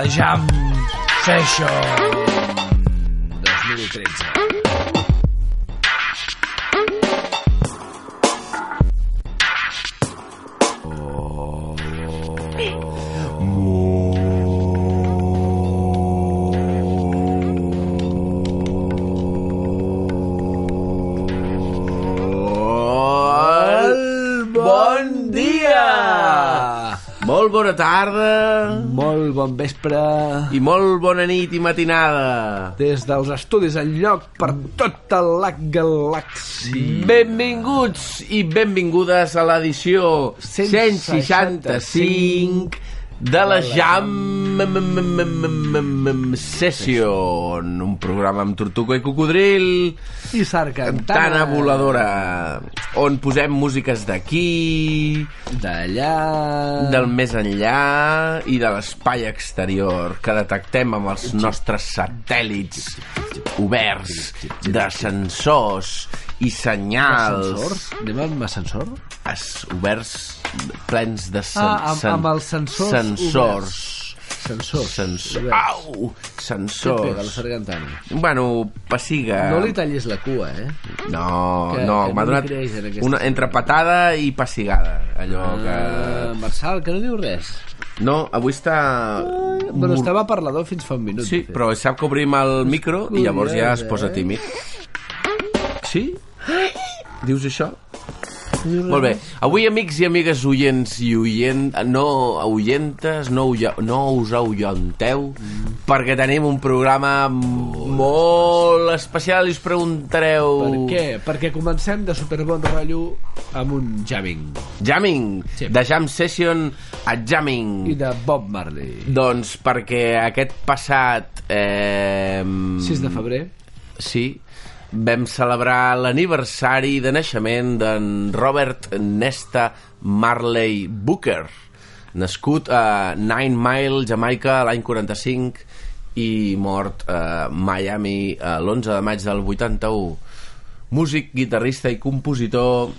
la Jam Session 2013. Molt bon dia! Molt bona tarda bon vespre i molt bona nit i matinada. des dels estudis en lloc per tota la galàxia. Benvinguts i benvingudes a l'edició 165 de la Jam Session, un programa amb Tortuga i Cocodril, I Sarcantana. Tana Voladora, on posem músiques d'aquí, D'allà... del més enllà i de l'espai exterior que detectem amb els nostres satèl·lits oberts de sensors i senyals Ascensor? Anem amb ascensor? es, oberts plens de sen, Ah, amb- amb els sensors sensors Sensors. Sens oberts. au, Què pega la Sargantana? bueno, passiga No li tallis la cua, eh? no, Que- no, m'ha no donat en una, entre patada i passigada allò Ah, que Marçal, que no diu res. no, avui està Bueno, estava parlador fins fa un minut. Sí, però sap que obrim el micro i llavors ja es posa eh? tímid. Sí? Dius això? Molt bé. Avui, amics i amigues oients i oient... No oientes, no, uia, no us auyenteu, perquè tenim un programa molt especial i us preguntareu... Per què? Perquè comencem de superbon rotllo amb un jamming. Jamming, Sí. de Jam Session a Jamming. I de Bob Marley. Doncs perquè aquest passat... Eh, 6 de febrer. Sí, vam celebrar l'aniversari de naixement d'en Robert Nesta Marley Booker, nascut a Nine Mile, Jamaica, l'any 45 i mort a Miami eh, l'11 de maig del 81. Músic, guitarrista i compositor,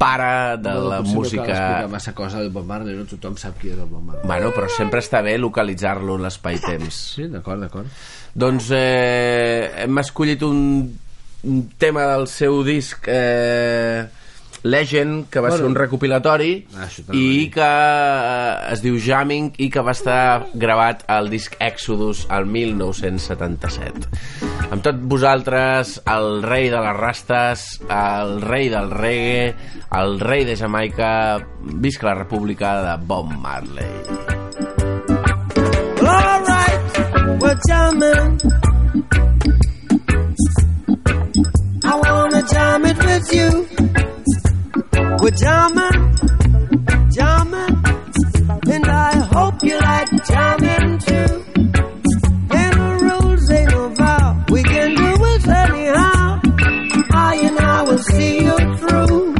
pare de la No cal música... explicar massa cosa del Bob Marley, no tothom sap qui és el Bob Marley. Bueno, però sempre està bé localitzar-lo en l'espai-temps. Sí, d'acord, d'acord. Doncs eh, hem escollit un, un tema del seu disc eh, Legend, que va Bueno. ser un recopilatori Ah, i que eh, es diu Jamming i que va estar gravat al disc Exodus al 1977. Amb tot vosaltres, el rei de les rastes, el rei del reggae, el rei de Jamaica, visca la república de Bob Marley. All right, we're jamming. Wanna jam it with you. We're jamming, jamming, and I hope you like jamming too. Ain't no rules, ain't no vow. We can do it anyhow. I and I will see you through.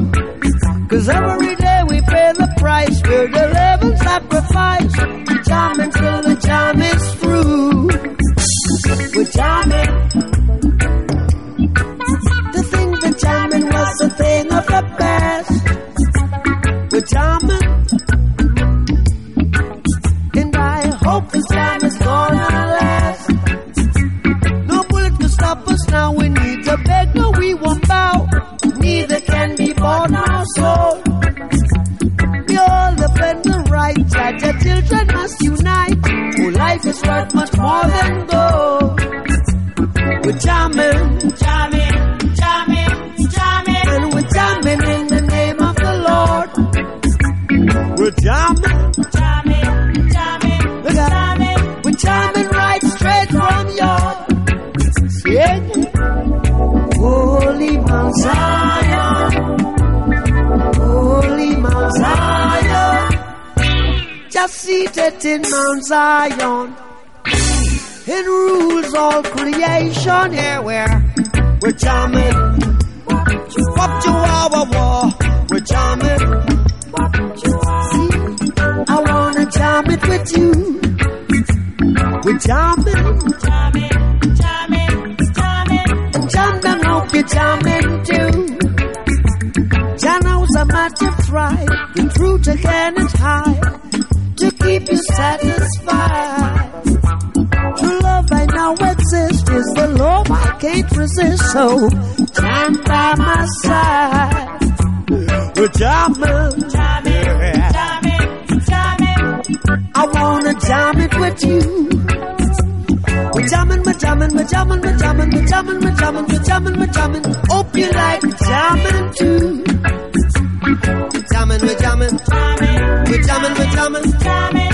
Cause every day we pay the price. We're the living sacrifice. Jamming till the jam is through. We're jamming. in Mount Zion. It rules all creation. Here we're, we're jamming. Wap to war. We're jamming. See, I wanna jam it with you. We're jamming. Jamming, jamming, jamming. Jam them hope you're jamming too. Jan knows a matter of try. And fruit again you satisfied. Love I now the love I can't resist. So stand by my side. Well, jamming. I wanna jam it with you. We're jamming, we're jamming, we're jamming, we're jamming, we're jamming, we're jamming, we're jamming, we're. Hope you like jamming too. We Jamming, we're jamming, we're jamming, we're jamming.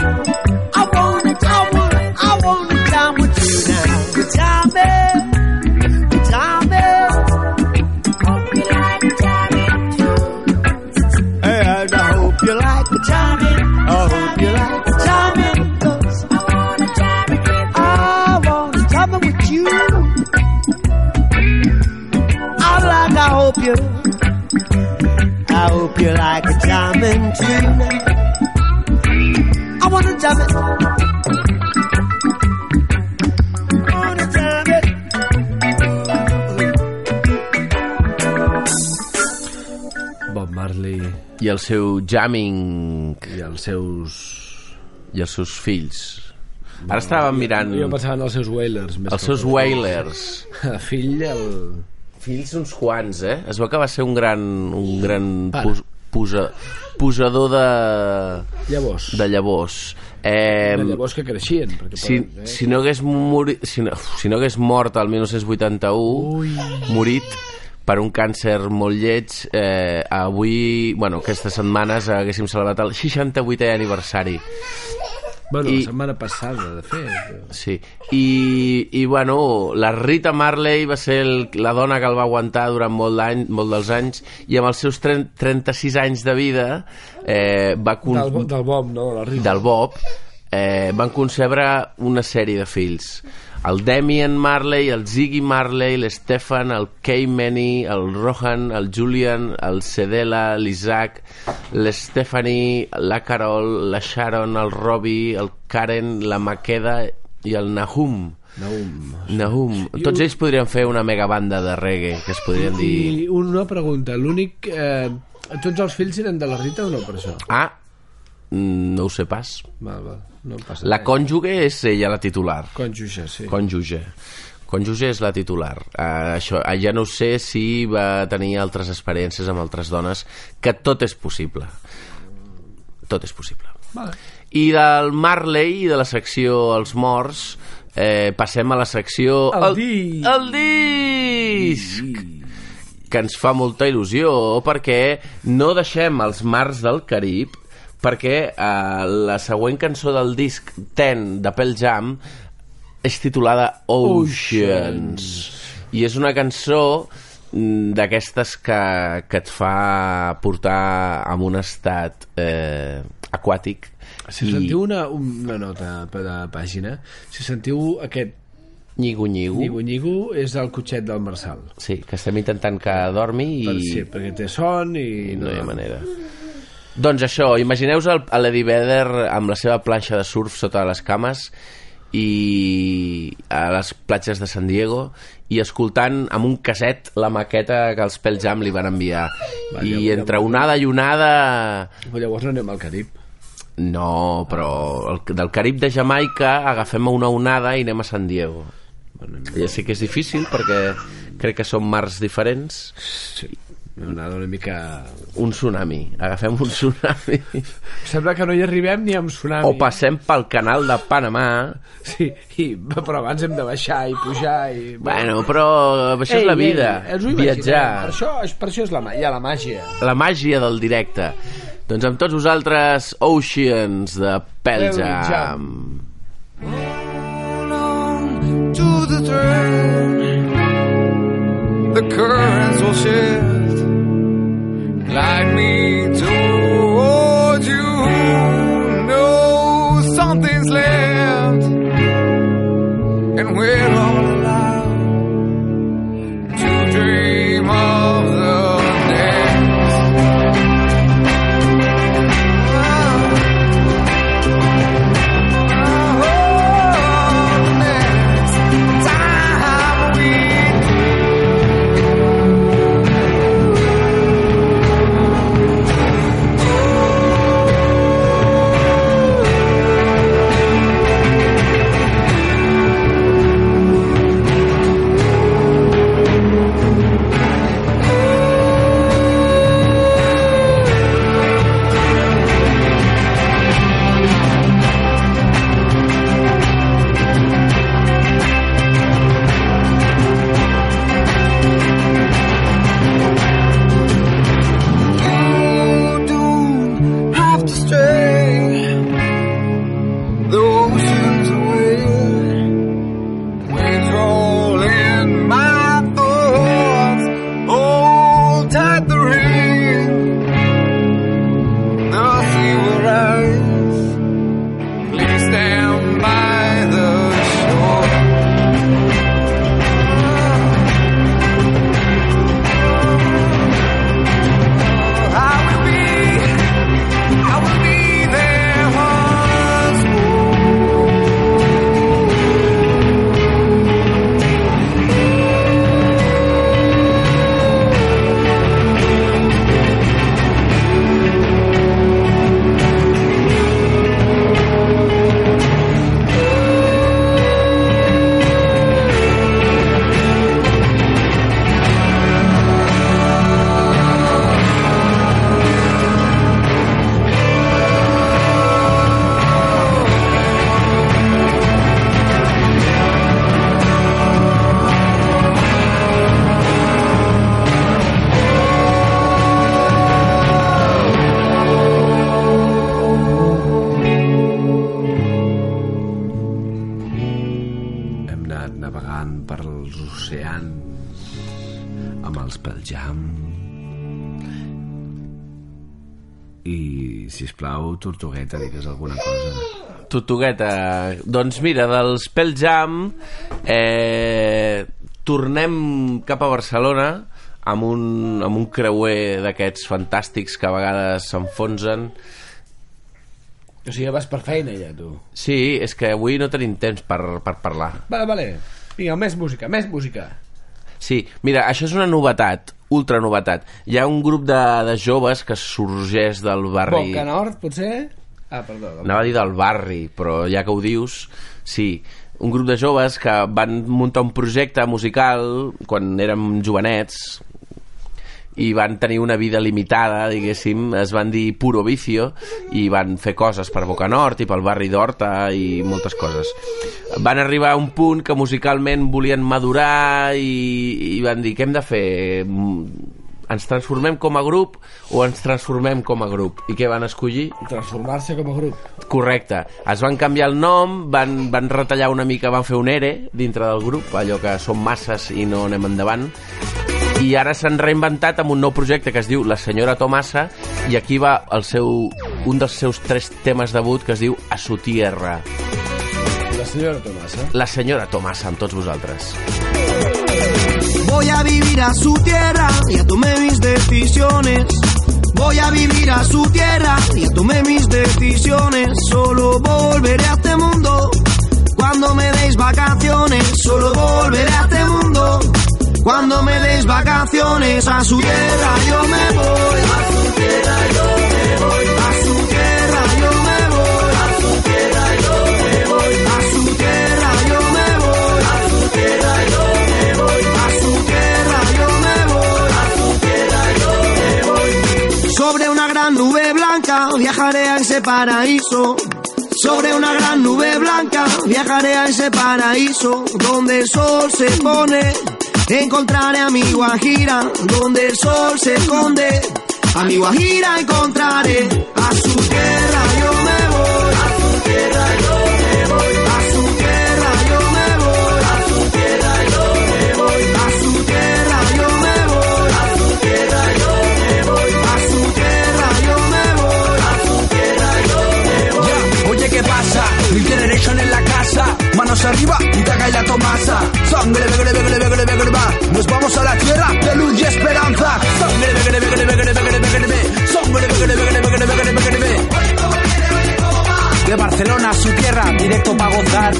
You like a jamming too. I wanna jam it. Wanna jam it. Bob Marley I el seu jamming i els seus... i els seus fills. Ara estàvem mirant Jo pensava en els seus Wailers. Més els seus Wailers. Fill, el... Fills uns quants, eh? Es veu que va ser un gran, un gran Pare. Posa, posador de, Llavors, de llavors. Eh, de llavors que creixien. Si, poden, eh? si, no hagués mori, si, no, si no hagués mort el 1981 Ui. morit per un càncer molt lleig eh, avui, bueno, aquestes setmanes haguéssim celebrat el 68è aniversari Bueno, I- la setmana passada, de fet. Sí, i, i bueno, la Rita Marley va ser el, la dona que el va aguantar durant molt, d'any, molt dels anys i amb els seus 30, 36 anys de vida eh, va con... Del, del Bob, no? La Rita. del Bob eh, van concebre una sèrie de fills el Damien Marley, el Ziggy Marley, l'Stefan, el Kay Manny, el Rohan, el Julian, el Cedela, l'Isaac, l'Stephanie, la Carol, la Sharon, el Robbie, el Karen, la Maqueda i el Nahum. Nahum. Nahum. Tots ells podrien fer una megabanda de reggae, que es podrien dir... I una pregunta, l'únic... Eh, tots els fills eren de la Rita o no per això? Ah, no ho sé pas. Val, val, no passa La res. cònjuge és ella la titular. Cònjuge, sí. Cònjuge. Cònjuge és la titular. Uh, això, uh, ja no sé si va tenir altres experiències amb altres dones, que tot és possible. Tot és possible. Vale. I del Marley de la secció Els Morts, eh, passem a la secció... El disc. El disc! que ens fa molta il·lusió perquè no deixem els mars del Carib perquè eh, la següent cançó del disc Ten de Pearl Jam és titulada Oceans i és una cançó mm, d'aquestes que, que et fa portar en un estat eh, aquàtic Si sentiu una, una nota per la pàgina, si sentiu aquest Nyigo-nyigo. Nyigo-nyigo és el cotxet del Marçal. Sí, que estem intentant que dormi i... Per, sí, perquè té son i... no hi ha manera. Doncs això, imagineu-vos l'Eddie Vedder amb la seva planxa de surf sota les cames i a les platges de San Diego i escoltant amb un caset la maqueta que els Pearl Jam li van enviar. Va, i entre onada i onada Però llavors no anem al Carib. no, però el, del Carib de Jamaica agafem una onada i anem a San Diego. Ja sé que és difícil perquè crec que són mars diferents. Sí, una, una mica... un tsunami, agafem un tsunami Sembla que no hi arribem ni amb tsunami. o passem pel canal de Panamà Sí, i, però abans hem de baixar i pujar i... Bueno, però això és la vida, ens ho imaginem. viatjar, Per això, per això és la, hi ha la màgia. la màgia del directe. Doncs amb tots vosaltres, Oceans de on to the. The currents will shift. Glide me towards you. Know something's left. And we're all Tortugueta, digues alguna cosa. Tortugueta, doncs mira, dels Pel Jam eh, tornem cap a Barcelona amb un, amb un creuer d'aquests fantàstics que a vegades s'enfonsen O sigui, vas per feina ja, tu. Sí, és que avui no tenim temps per, per parlar Vale, vale. Vinga, més música, més música. Sí, mira, això és una novetat, ultra novetat. Hi ha un grup de, de joves que sorgeix del barri... Boca Nord, potser? Ah, perdó. Anava a dir del barri, però ja que ho dius, sí. Un grup de joves que van muntar un projecte musical quan érem jovenets i van tenir una vida limitada, diguéssim, es van dir puro vicio i van fer coses per Boca Nord i pel barri d'Horta i moltes coses. Van arribar a un punt que musicalment volien madurar i, i van dir, què hem de fer? Ens transformem com a grup o ens transformem com a grup? I què van escollir? Transformar-se com a grup. Correcte. Es van canviar el nom, van, van retallar una mica, van fer un ERE dintre del grup, allò que som masses i no anem endavant, i ara s'han reinventat amb un nou projecte que es diu La senyora Tomasa i aquí va el seu, un dels seus tres temes debut que es diu A su tierra. La senyora Tomasa. La senyora Tomasa amb tots vosaltres. Voy a vivir a su tierra, ya tomé mis decisiones. Voy a vivir a su tierra, ya tomé mis decisiones. Solo volveré a este mundo cuando me deis vacaciones. Solo volveré a este mundo Cuando me des vacaciones a su tierra yo me voy, a su tierra yo me voy, a su tierra yo me voy, a su tierra yo me voy, a su tierra yo me voy, a su tierra yo me voy, a su tierra yo me voy, a su tierra yo me voy. Sobre una gran nube blanca viajaré a ese paraíso. Sobre una gran nube blanca viajaré a ese paraíso donde el sol se pone. Encontraré a mi Guajira donde el sol se esconde. A mi Guajira encontraré a su tierra manos arriba taca y la tomasa. Sangre. Nos vamos a la tierra de luz y esperanza. Sangre. Sangre. De Barcelona a su tierra, directo para gozar.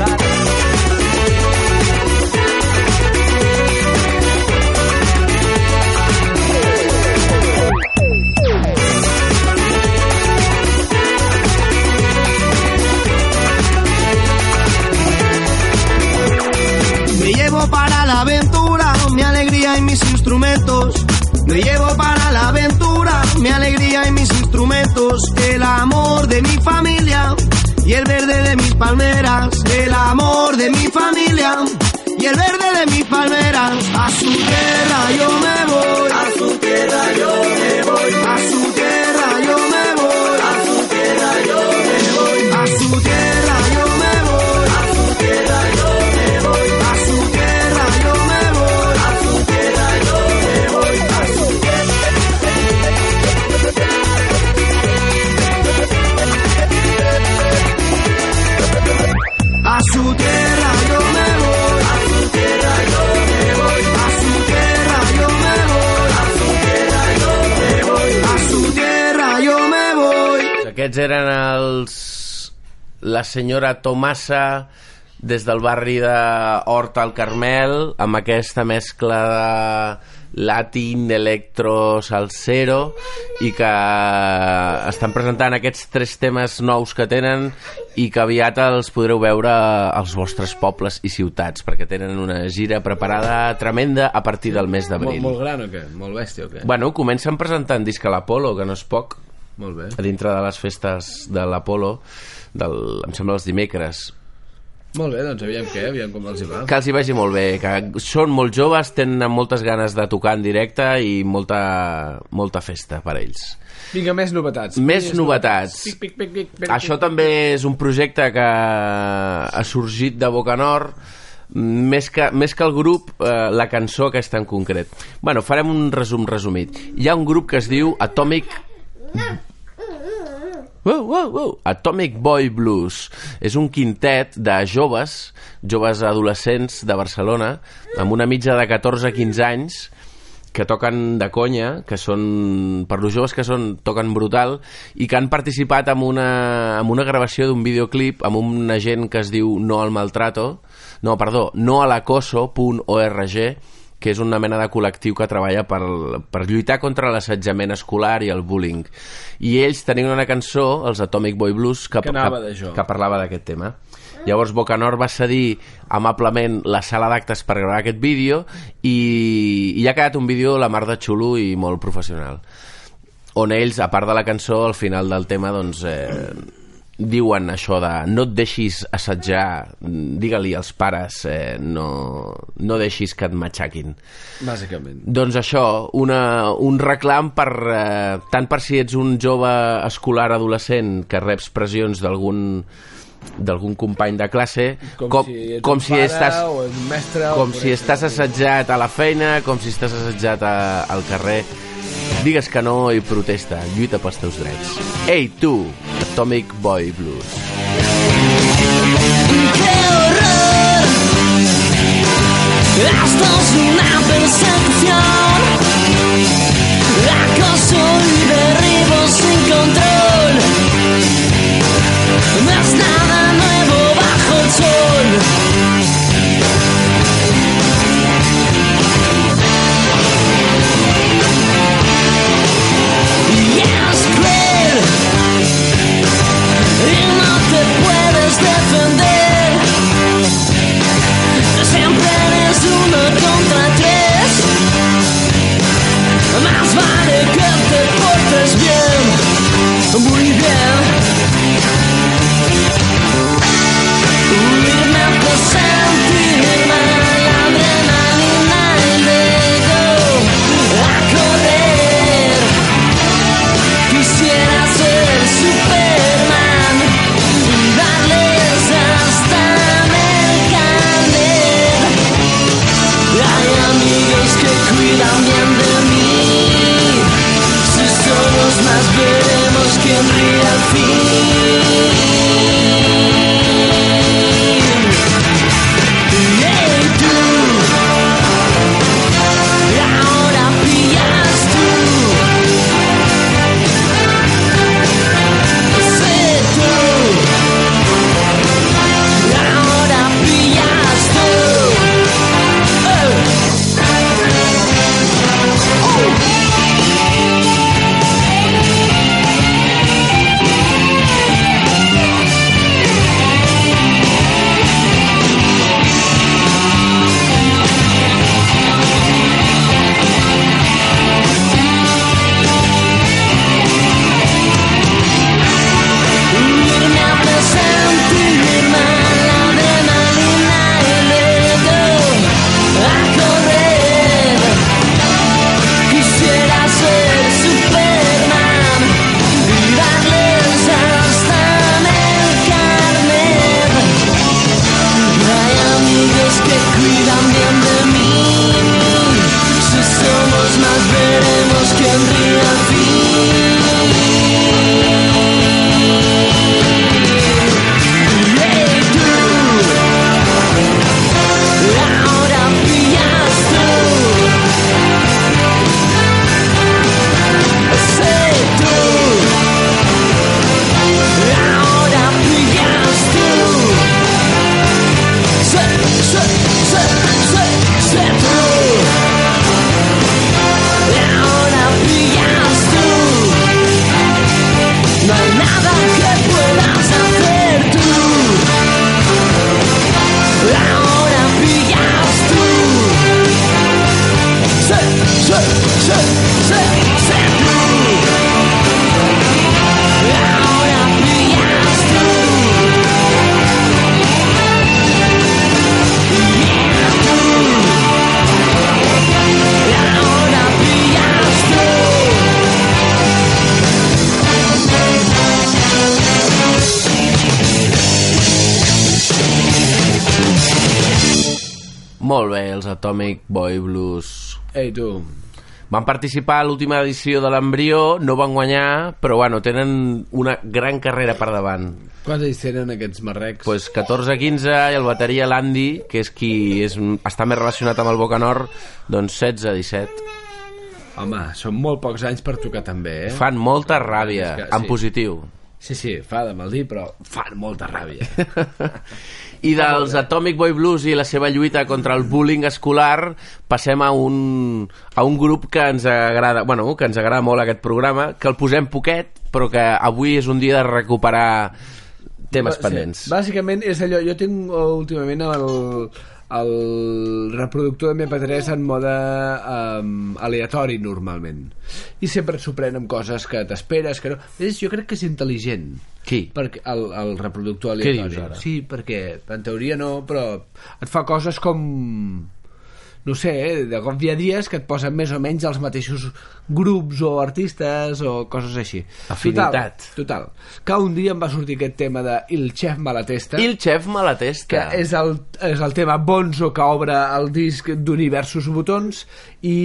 Llevo para la aventura mi alegría y mis instrumentos. Me llevo para la aventura mi alegría y mis instrumentos. El amor de mi familia y el verde de mis palmeras. El amor de mi familia y el verde de mis palmeras. A su tierra yo me voy. A su tierra yo me voy. A su Aquests eren els... La senyora Tomasa des del barri de Horta al Carmel amb aquesta mescla de latin, electro, salsero i que estan presentant aquests tres temes nous que tenen i que aviat els podreu veure als vostres pobles i ciutats perquè tenen una gira preparada tremenda a partir del mes Molt, d'abril. molt gran o què? Molt bèstia o què? Bueno, comencen presentant disc a l'Apolo, que no és poc, Molt bé. a dintre de les festes de l'Apolo, del, em sembla els dimecres. Molt bé, doncs aviam què, aviam com els hi va. Que els hi vagi molt bé, que són molt joves, tenen moltes ganes de tocar en directe i molta, molta festa per a ells. Vinga, més novetats. Més novetats. Pic, pic, pic, pic, pic, Això també és un projecte que ha sorgit de Boca Nord més que, més que el grup, eh, la cançó aquesta en concret. Bueno, farem un resum resumit. Hi ha un grup que es diu Atomic Wow, wow, wow. Atomic Boy Blues és un quintet de joves, joves adolescents de Barcelona, amb una mitja de 14-15 anys, que toquen de conya, que són, per los joves que són, toquen brutal, i que han participat en una, en una gravació d'un videoclip amb una gent que es diu No al Maltrato, no, perdó, no a l'acoso.org, que és una mena de col·lectiu que treballa per, per lluitar contra l'assetjament escolar i el bullying. I ells tenien una cançó, els Atomic Boy Blues, que, Que que, que parlava d'aquest tema. Llavors Bocanor va cedir amablement la sala d'actes per gravar aquest vídeo i, i ha quedat un vídeo la mar de xulo i molt professional on ells, a part de la cançó, al final del tema, doncs, eh, diuen això de no et deixis assetjar, digue-li als pares, eh, no, no deixis que et matxaquin. Bàsicament. Doncs això, una, un reclam per, eh, tant per si ets un jove escolar adolescent que reps pressions d'algun d'algun company de classe Com, si ets com si pare estàs o mestre com si estàs assetjat a la feina com si estàs assetjat a, al carrer digues que no i protesta lluita pels teus drets Ei tu, Atomic Boy Blues ¡Qué horror! Esto es una persecución. Acoso y derribo sin control. No es nada nuevo bajo el sol. breath and quién ríe al. Atomic Boy Blues. Ei, tu. Van participar a l'última edició de l'Embrió, no van guanyar, però bueno, tenen una gran carrera per davant. Quants anys tenen aquests marrecs? Pues 14-15 i el bateria l'Andy, que és qui és, està més relacionat amb el Boca Nord, doncs 16-17. Home, són molt pocs anys per tocar també, eh? Fan molta ràbia, que- en sí. positiu. Sí, sí, fa de mal dir, però fan molta ràbia. I dels Atomic Boy Blues i la seva lluita contra el bullying escolar passem a un, a un grup que ens agrada, bueno, que ens agrada molt aquest programa, que el posem poquet, però que avui és un dia de recuperar temes pendents. Sí. Bàsicament és allò, jo tinc uh, últimament el, el reproductor de MP3 en mode um, aleatori normalment i sempre et sorprèn amb coses que t'esperes que no. És, jo crec que és intel·ligent Qui? perquè el, el reproductor Què aleatori dius ara? sí, perquè en teoria no però et fa coses com no sé, eh, de cop hi ha dies que et posen més o menys els mateixos grups o artistes o coses així. Afinitat. Total, total. Que un dia em va sortir aquest tema de Il Chef Malatesta, I el xef me la que és el, és el tema Bonzo que obre el disc d'Universos Botons i,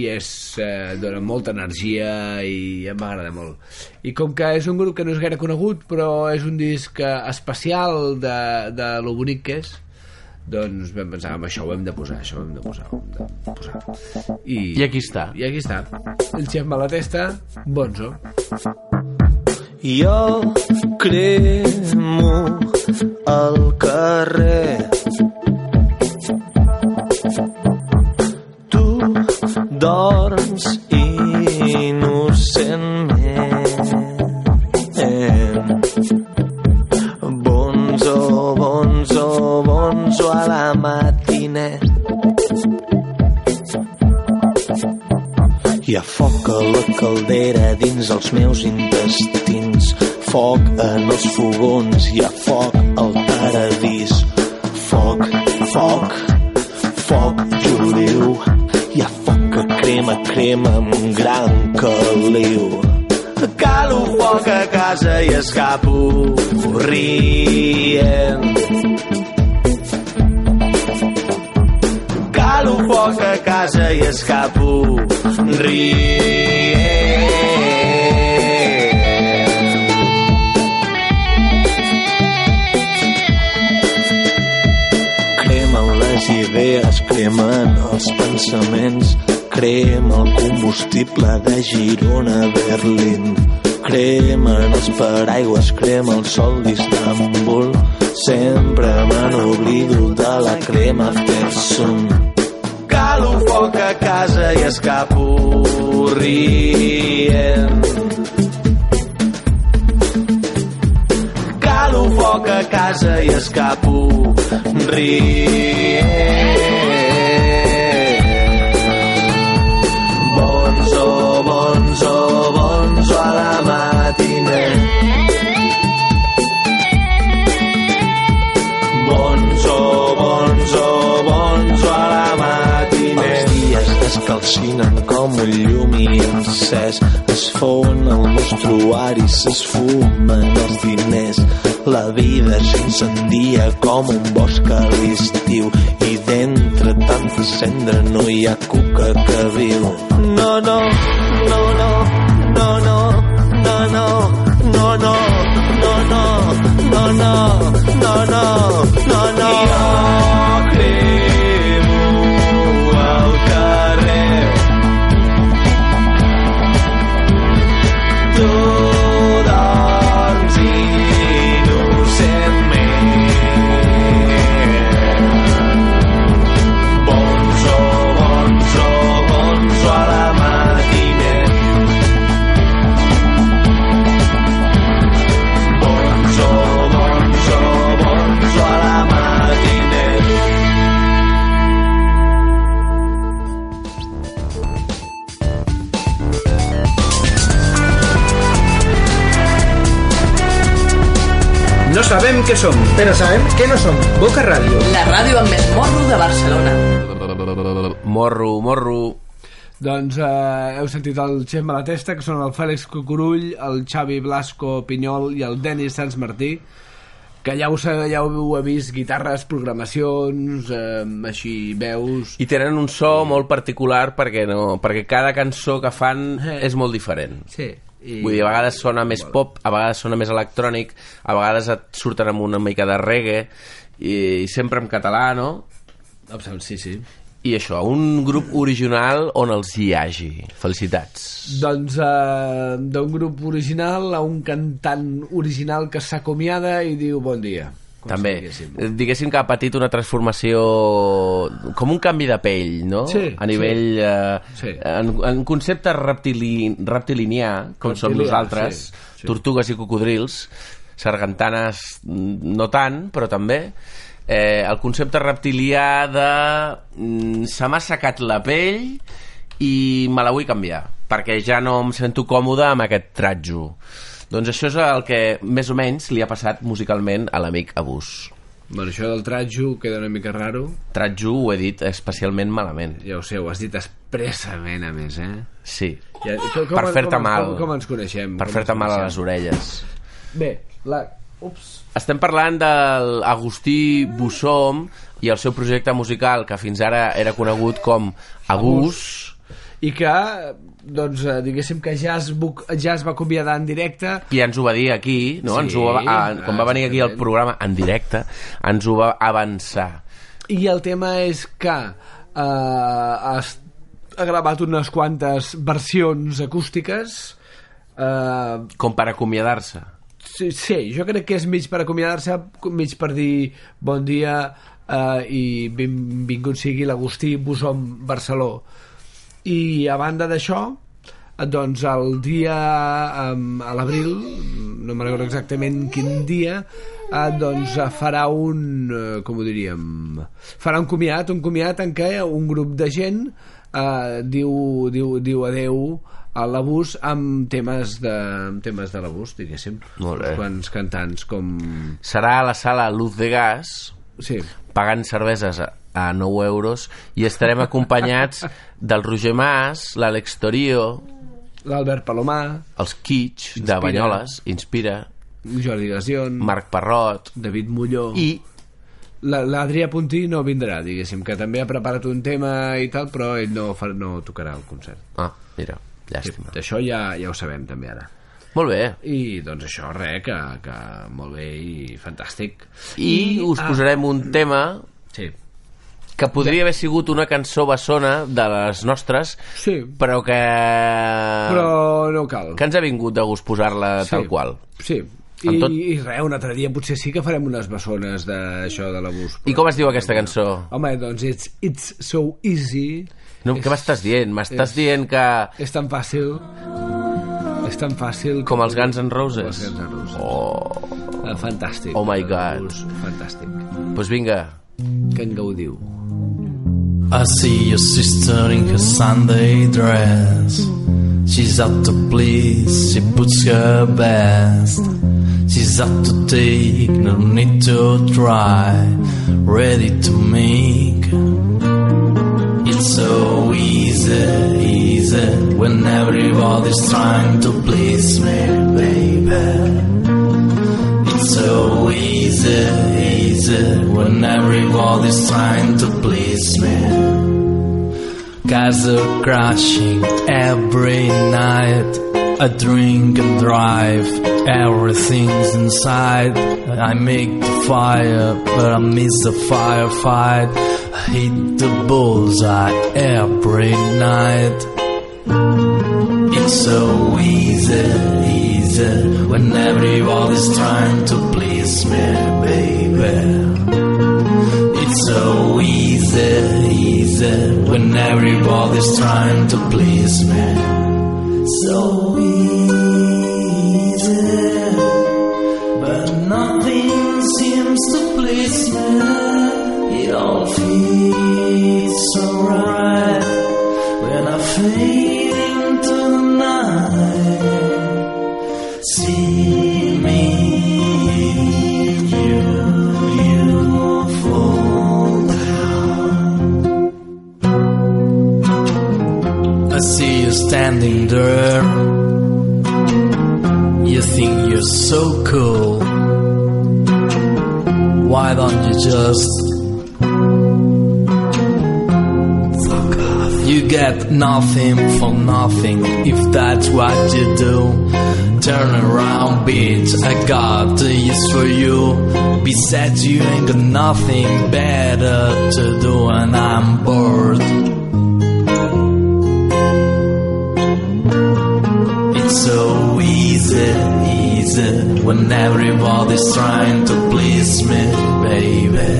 i és, eh, dona molta energia i em va agradar molt. I com que és un grup que no és gaire conegut però és un disc eh, especial de, de lo bonic que és doncs vam pensar, amb això ho hem de posar, això ho hem de posar, ho hem de posar. I, I aquí està. I aquí està. El xef Malatesta, Bonzo. Jo cremo al carrer hi ha foc al paradís. Foc, foc, foc juliu. Hi ha foc que crema, crema amb un gran caliu. Calo foc a casa i escapo rient. Calo foc a casa i escapo rient. Pensaments, crema el combustible de Girona a Berlín. Cremen els paraigües, crema el sol d'Istanbul. Sempre me n'oblido de la crema Fersun. Calo foc a casa i escapo rient. Calo foc a casa i escapo rient. Es calcinen com un llum i encès. Es fouen el mostruari, s'esfumen els diners. La vida s'incendia com un bosc a l'estiu i d'entre tanta cendra no hi ha cuca que viu. No, no, no, no, no, no, no, no, no, no, no, no, no, no, no, no, sabem què som, però sabem què no som. Boca Ràdio. La ràdio amb més morro de Barcelona. Morro, morro... Doncs eh, heu sentit el Xef Malatesta, que són el Fèlix Cucurull, el Xavi Blasco Pinyol i el Denis Sans Martí, que ja ho, ja ho he vist, guitarres, programacions, eh, així, veus... I tenen un so molt particular perquè, no, perquè cada cançó que fan Eh. és molt diferent. Sí. I... Vull dir, a vegades sona més pop, a vegades sona més electrònic, a vegades et surten amb una mica de reggae, i, i sempre en català, no? Absolut, sí, sí. I això, un grup original on els hi hagi. Felicitats. Doncs eh, d'un grup original a un cantant original que s'acomiada i diu bon dia. Com També, si diguéssim. Diguéssim que ha patit una transformació com un canvi de pell, no? Sí, a nivell... Eh, Sí. en, en concepte reptili, reptilinià, com som Reptilià, nosaltres, sí, sí. tortugues i cocodrils, sargantanes no tant, però també, eh, el concepte reptilià de mm, se m'ha assecat la pell i me la vull canviar, perquè ja no em sento còmode amb aquest tratjo. Doncs això és el que més o menys li ha passat musicalment a l'amic Abús. Bueno, això del tratjo queda una mica raro. Tratjo ho he dit especialment malament. Ja ho sé, ho has dit expressament, a més, eh? Sí, Ja, com, per fer-te com, mal. Com, com ens coneixem? per com fer-te mal a les orelles. Bé, la... Ups. Estem parlant del Agustí Bussom i el seu projecte musical, que fins ara era conegut com Abús. I que, doncs, eh, diguéssim que ja es, bu- ja es va acomiadar en directe I ens ho va dir aquí, no? Sí, ens ho va, a, quan va venir aquí al exactament. programa en directe, ens ho va avançar. i el tema és que eh, has, ha gravat unes quantes versions acústiques eh, Com per acomiadar-se. sí, sí, jo crec que és mig per acomiadar-se mig per dir bon dia eh, i benvingut sigui l'Agustí Busom Barceló i a banda d'això doncs el dia um, a l'abril no me'n recordo exactament quin dia eh, doncs eh, farà un eh, com ho diríem farà un comiat, un comiat en què un grup de gent eh, diu, diu, diu adeu a l'abús amb temes de, amb temes de l'abús, diguéssim. Molt bé. Quants cantants com... Serà a la sala Luz de Gas, Sí, pagant cerveses a, a 9 euros, i estarem acompanyats del Roger Mas, l'Àlex Torio, l'Albert Palomar, els Kitsch, de. Banyoles, Inspira, Jordi Gasion, Marc Parrot, David Molló... i La- l'Adrià Puntí no vindrà, diguéssim, que també ha preparat un tema i tal, però ell no, fa, no tocarà el concert. Ah, mira, Sí, llàstima. això ja, ja ho sabem també ara. Molt bé. I doncs això, res, que, que molt bé i fantàstic. I us posarem un tema Sí, que podria haver sigut una cançó bessona de les nostres, sí però que... però no cal. que ens ha vingut de gust posar-la Sí. tal qual. Sí, i, tot- i res, un altre dia potser sí que farem unes bessones d'això de l'abús. I com es diu aquesta cançó? Home, doncs it's, it's so easy. No, és, què m'estàs dient? M'estàs dient que... És tan fàcil. És tan fàcil. Com els Guns N' Com Roses? els Guns N' Roses. Oh, Eh, Fantàstic. Oh my God. L'abús, Fantàstic. doncs vinga. Que en gaudiu. I see your sister in her Sunday dress. She's out to please, she puts her best. She's out to take, no need to try, ready to make. It's so easy, easy, when everybody's trying to please me, baby. It's so easy, easy when everybody's trying to please me. Cars are crashing every night. I drink and drive, everything's inside. I make the fire, but I miss the firefight. I hit the bullseye every night. It's so easy, easy when everybody's trying to please me, baby. It's so easy, easy when everybody's trying to please me. So easy, just fuck off? You get nothing for nothing if that's what you do. Turn around, bitch. I got the this for you. Besides, you ain't got nothing better to do, and I'm bored. When everybody's trying to please me, baby.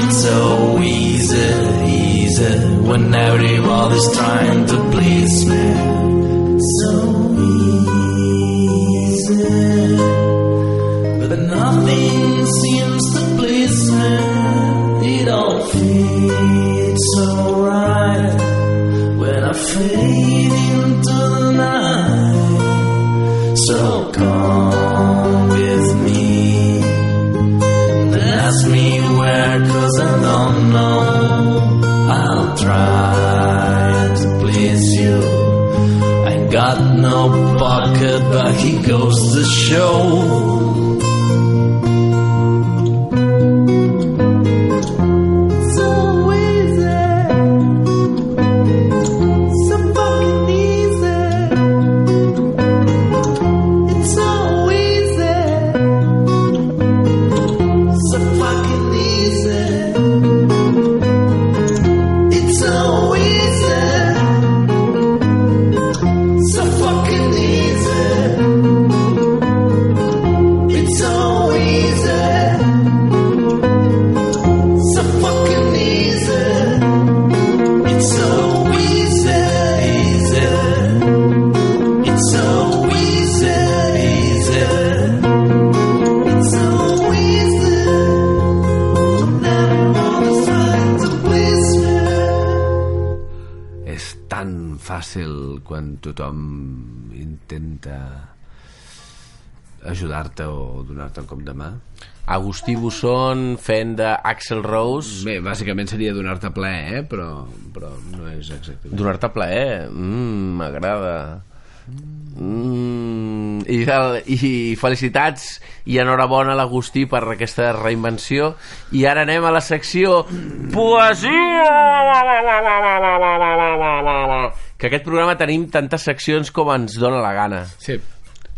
It's so easy, easy when everybody's trying to please me. So easy, but nothing seems to please me. It all feels so right when I fade got no pocket, but he goes to show. Tothom intenta ajudar-te o donar-te un cop de mà. Agustí Busson fent d'Axel Rose Bé, bàsicament seria donar-te plaer, eh? però, però no és exactament. donar-te plaer mm, m'agrada mm, i, i felicitats i enhorabona a l'Agustí per aquesta reinvenció. I ara anem a la secció Poesia! Que aquest programa tenim tantes seccions com ens dóna la gana. Sí.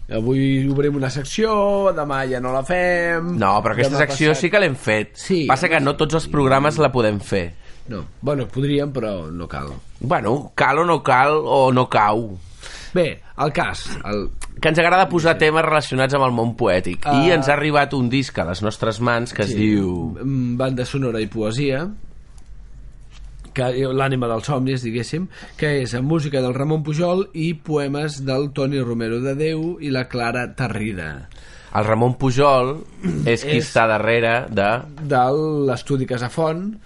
Avui obrim una secció, demà ja no la fem... no, però aquesta secció passat- sí que l'hem fet. Sí. passa que no tots els programes la podem fer. No, bueno, podríem, però no cal. bueno, cal o no cal o no cau. Bé, el cas, el... que ens agrada posar temes relacionats amb el món poètic Ah. i ens ha arribat un disc a les nostres mans que es diu mm, banda sonora i poesia que l'ànima dels somnis, diguéssim, que és amb música del Ramon Pujol i poemes del Toni Romero de Déu i la Clara Tarrida. el Ramon Pujol és qui És- està darrere de de l'estudi Casafont,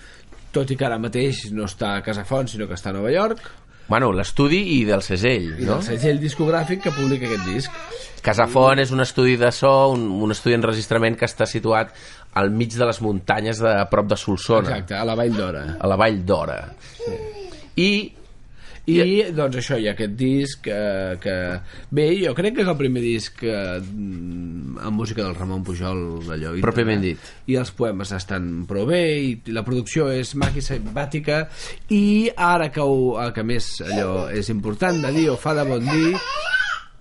tot i que ara mateix no està a Casafont, sinó que està a Nova York, bueno, l'estudi i del segell i no? del segell discogràfic que publica aquest disc. Casafont és un estudi de so un, un estudi d'enregistrament que està situat al mig de les muntanyes de a prop de Solsona Exacte, a la Vall d'Hora. a la Vall d'Hora i I, doncs, això, hi ha aquest disc que, que... Bé, jo crec que és el primer disc que, mm, amb música del Ramon Pujol d'allò. i- Pròpiament dit. I els poemes estan prou bé, i la producció és maca i simpàtica, i ara que, ho, el que més allò és important de dir o fa de bon dir,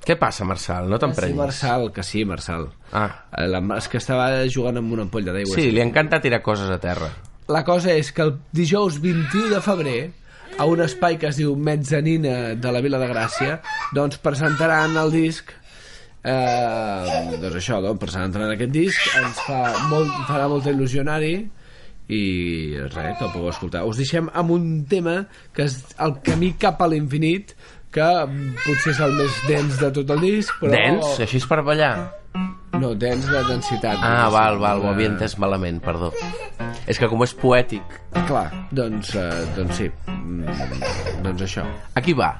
què passa Marçal? no sí, t'emprenyis Marçal, que sí, Marçal. ah, Eh, La, és que estava jugant amb una ampolla d'aigua. sí, li encanta tirar coses a terra La cosa és que el dijous 21 de febrer a un espai que es diu Mezzanina de la Vila de Gràcia doncs presentaran el disc eh, doncs això, doncs presentaran aquest disc ens fa molt, farà molta il·lusionari i res, te'l podeu escoltar us deixem amb un tema que és el camí cap a l'infinit que potser és el més dens de tot el disc però... Dens? Així és per ballar? No, dens de densitat Ah, diguéssim. val, val, ho De- havia entès malament, perdó. És que com és poètic... Clar, doncs, eh, doncs sí. Mm, doncs això. Aquí va.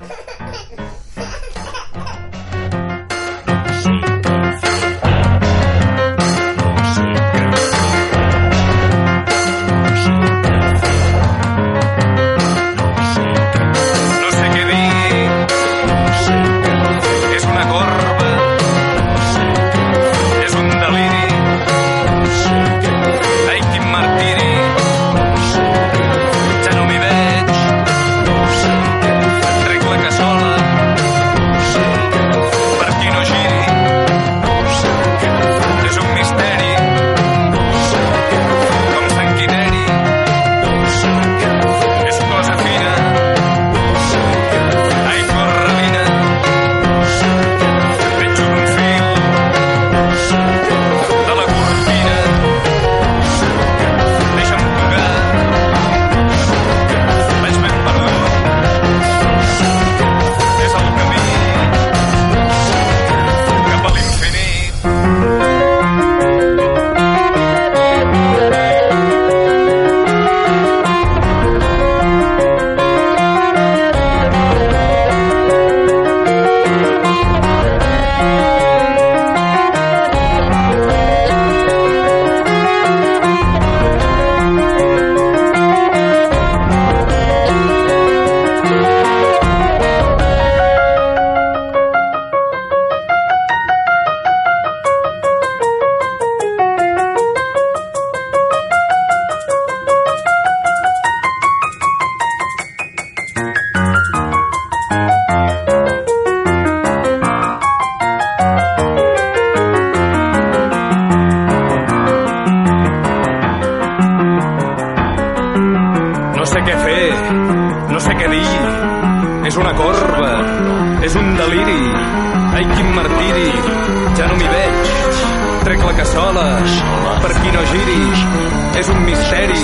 És un misteri,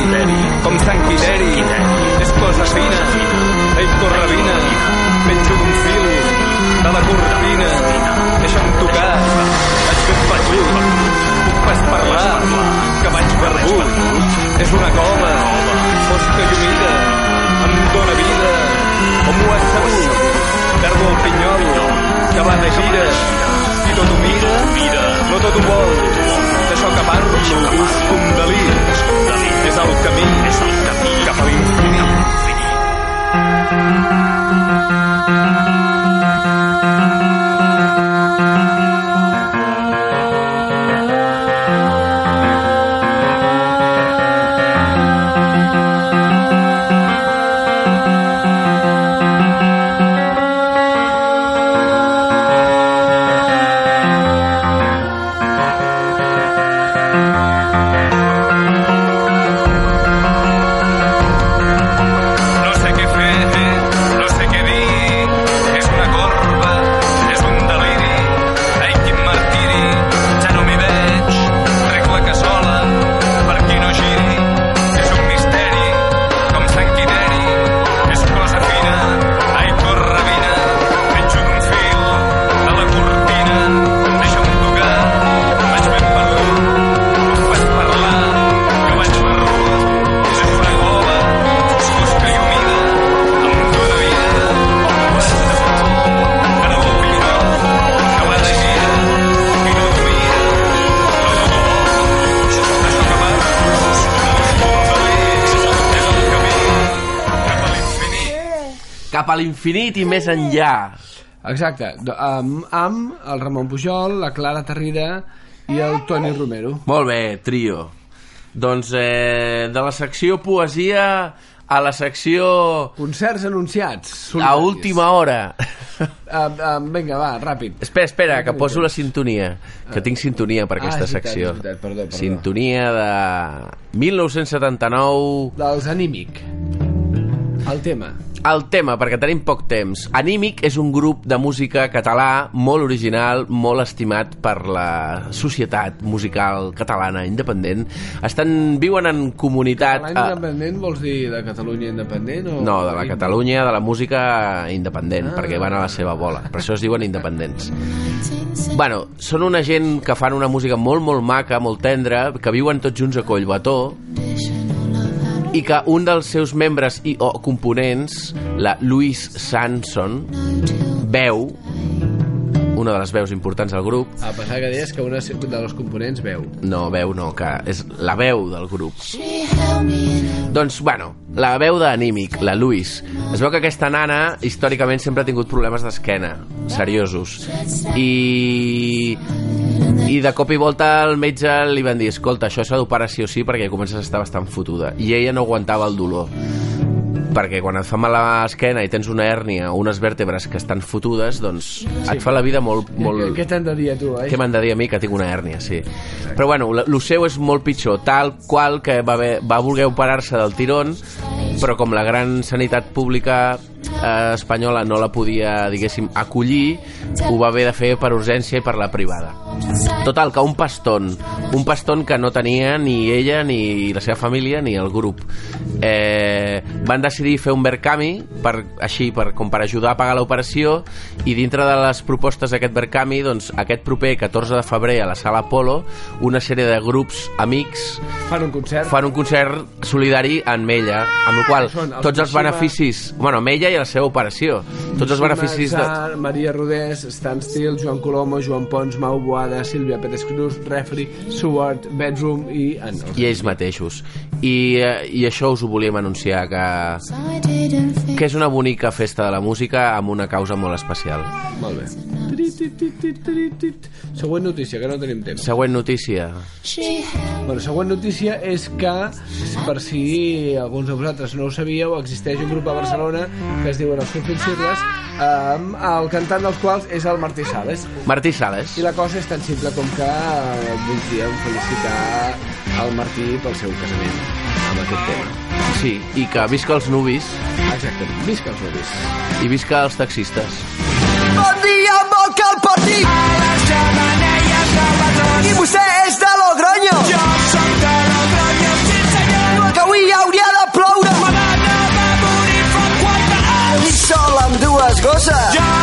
com Sant Quiteri. És cosa fina, ei, corre vine. Penjo d'un fil, de la cortina. Deixa'm tocar, vaig ben perdut. Puc pas parlar, que vaig perdut. És una cova, fosca i humida, em dóna vida. Com ho has sabut? Perdo el pinyol, que va de gira. Tot ho mira, no tot ho vol. D'això que parlo, busco un delí. És el camí, és el camí cap a l'infinit. No l'infinit i més enllà. Exacte, amb, amb el Ramon Pujol, la Clara Tarrida i el Toni Romero. Molt bé, trio. Doncs eh, de la secció poesia a la secció Concerts anunciats. a solidaris. última hora. Uh, uh, vinga, va, ràpid. Espera, espera, que poso la sintonia. Que tinc sintonia per Ah, aquesta veritat, secció. veritat, perdó, perdó. Sintonia de 1979. Dels Anímic. El tema. El tema, perquè tenim poc temps. Anímic és un grup de música català molt original, molt estimat per la societat musical catalana independent. Estan, viuen en comunitat... L'any eh, independent vols dir de Catalunya independent? O No, de la Catalunya, de la música independent, Ah. perquè van a la seva bola. Per això es diuen independents. Bueno, són una gent que fan una música molt, molt maca, molt tendra, que viuen tots junts a Collbató, i que un dels seus membres i o components, la Louise Sanson, veu, una de les veus importants del grup, A pesar que deies que una de los components veu. no, veu no, que és la veu del grup. Doncs, bueno, la veu d'Anímic, la Luis. Es veu que aquesta nana històricament sempre ha tingut problemes d'esquena, seriosos. I i de cop i volta al metge li van dir escolta, això s'ha d'operar sí o sí perquè comences a estar bastant fotuda i ella no aguantava el dolor perquè quan et fa mal a l'esquena i tens una hèrnia o unes vèrtebres que estan fotudes doncs sí. et fa la vida molt, molt, Què, què t'han de dir a tu, eh? què m'han de dir a mi que tinc una hèrnia, sí. Però bueno, el seu és molt pitjor, tal qual que va, haver, va voler operar-se del tirón, però com la gran sanitat pública eh, espanyola no la podia, diguéssim, acollir, ho va haver de fer per urgència i per la privada. Total, que un paston, un paston que no tenia ni ella, ni la seva família, ni el grup. Eh, van decidir fer un Verkami, per, així, per, com per ajudar a pagar l'operació, i dintre de les propostes d'aquest Verkami, doncs, aquest proper 14 de febrer a la Sala Apolo, una sèrie de grups amics Fan un concert. fan un concert solidari amb ella, amb el qual Són els tots els beneficis... Bueno, amb ella i la seva operació. Tots els beneficis... De... Maria Rodés, Stan Steele, Joan Colomo, Joan Pons, Mau Boada, Sílvia Pérez Cruz, Refri, Seward, Bedroom i en I ells mateixos. I, eh, I això us ho volíem anunciar, que, que és una bonica festa de la música amb una causa molt especial. Molt bé. Següent notícia, que no tenim temps. Següent notícia. Bueno, següent notícia és que, per si alguns de vosaltres no ho sabíeu, existeix un grup a Barcelona que es diuen els Cirles, amb el cantant dels quals és el Martí Sales. Martí Sales. I la cosa és tan simple com que eh, voldríem felicitar el Martí pel seu casament amb aquest tema. Sí, i que visca els nubis Exactament, visca els nuvis. i visca els taxistes. Bon dia, que el porti a les xamanelles de Badrons. I vostè és de cosas. ¡Ya!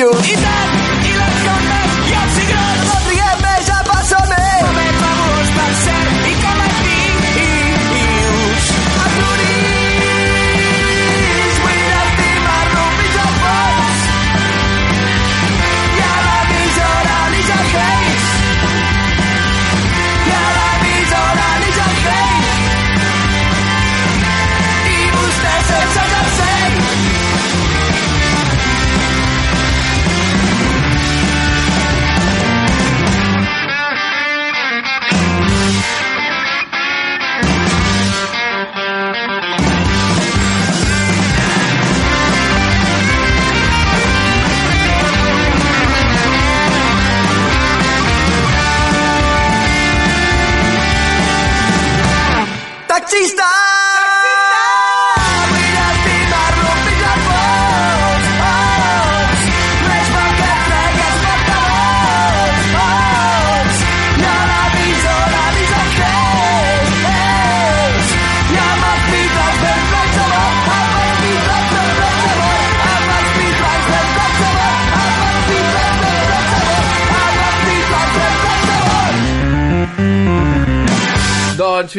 Carajillos. I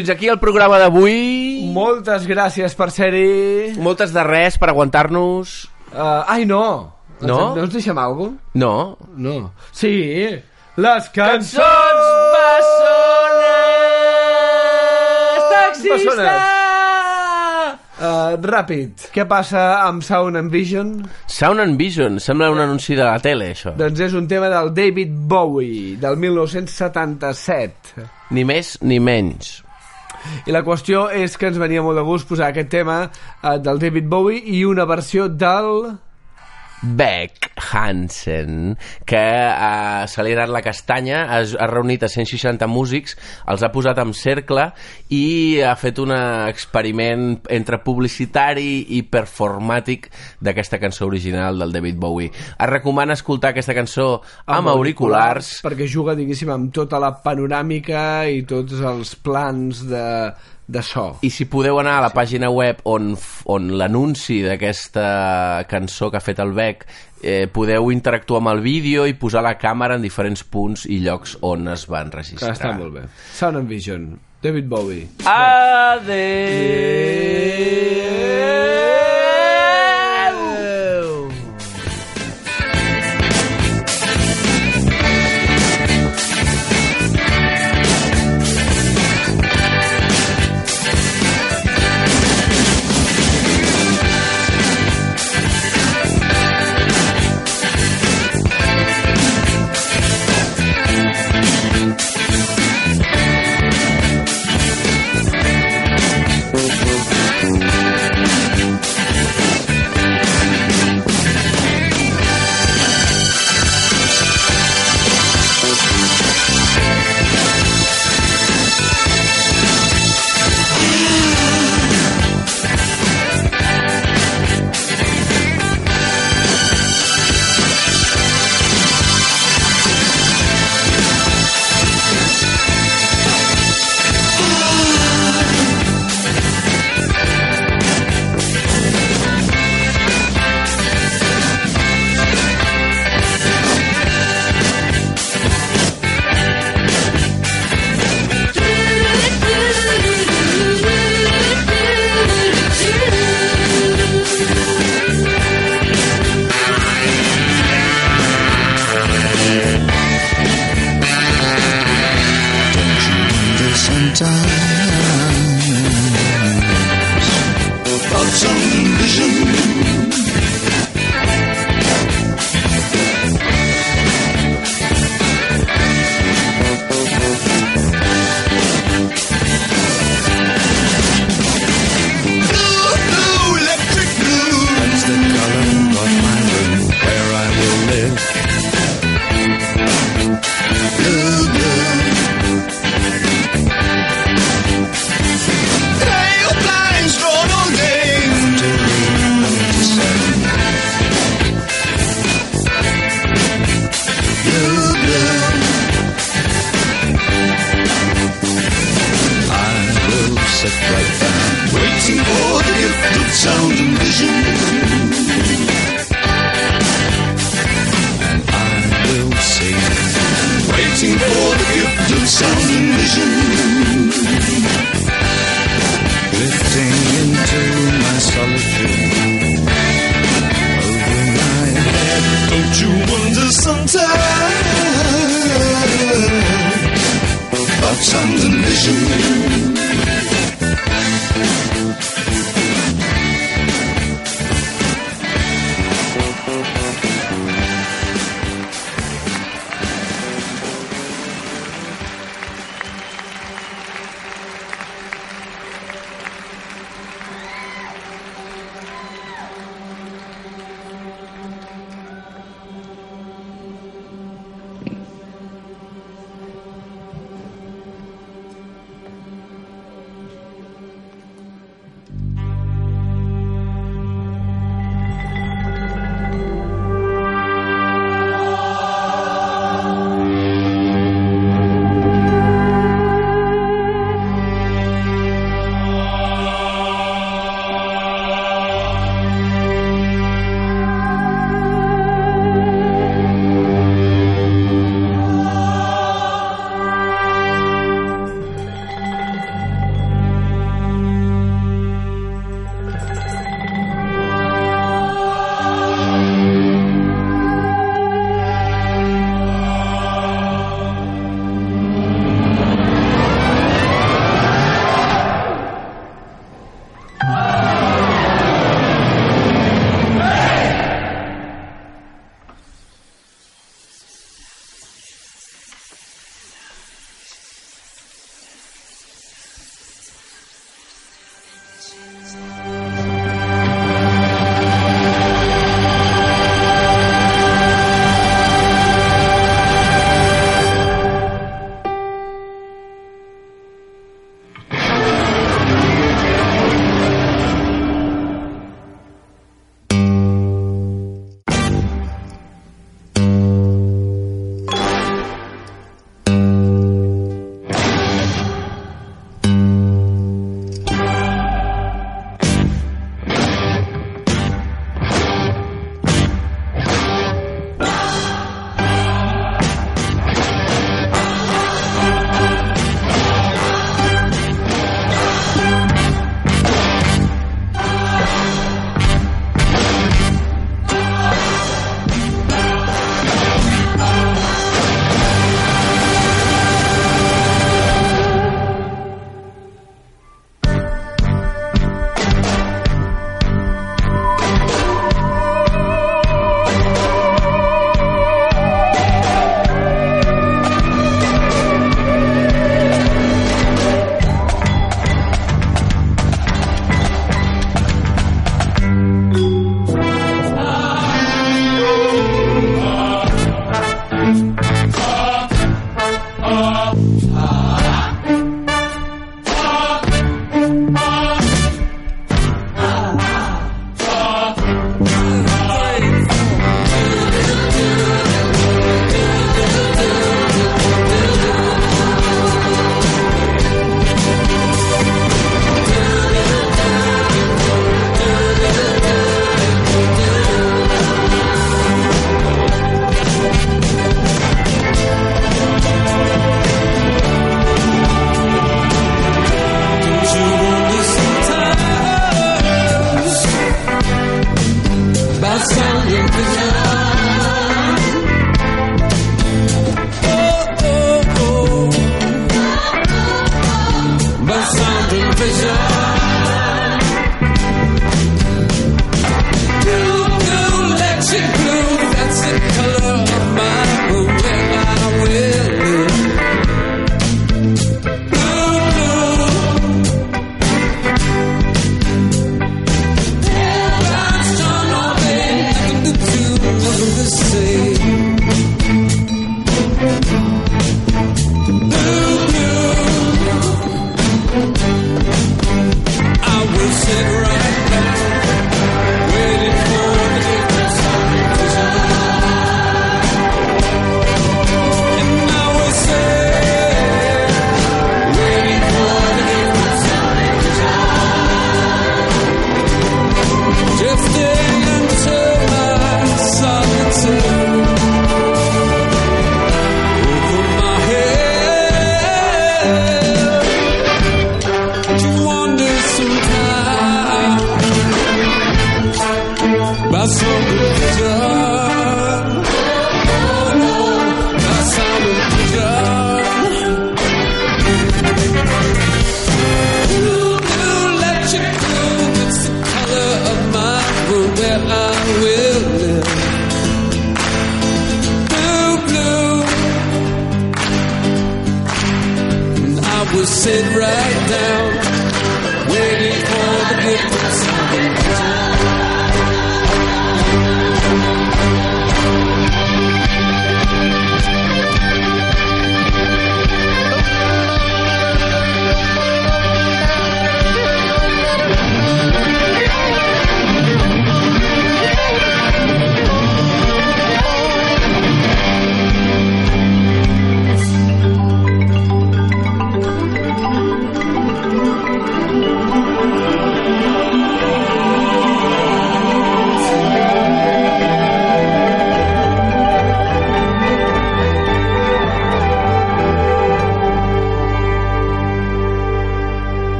fins aquí el programa d'avui. Moltes gràcies per ser-hi. Moltes de res per aguantar-nos. Uh, ai, no. No? No ens deixem alguna No. No. Sí, les cançons Bessones! Uh, ràpid, què passa amb Sound and Vision? Sound and Vision, sembla un anunci de la tele, això. Doncs és un tema del David Bowie, del 1977. Ni més ni menys. I la qüestió és que ens venia molt de gust posar aquest tema uh, del David Bowie i una versió del... Beck Hansen, que eh, se li ha anat la castanya, ha, ha reunit a 160 músics, els ha posat en cercle i ha fet un experiment entre publicitari i performàtic d'aquesta cançó original del David Bowie. Es recomana escoltar aquesta cançó amb, auriculars, perquè juga, diguéssim, amb tota la panoràmica i tots els plans de, de so. I si podeu anar a la pàgina web on, on l'anunci d'aquesta cançó que ha fet el Beck eh, podeu interactuar amb el vídeo i posar la càmera en diferents punts i llocs on es van Que registrar. està molt bé. Sound and Vision, David Bowie. Adeu!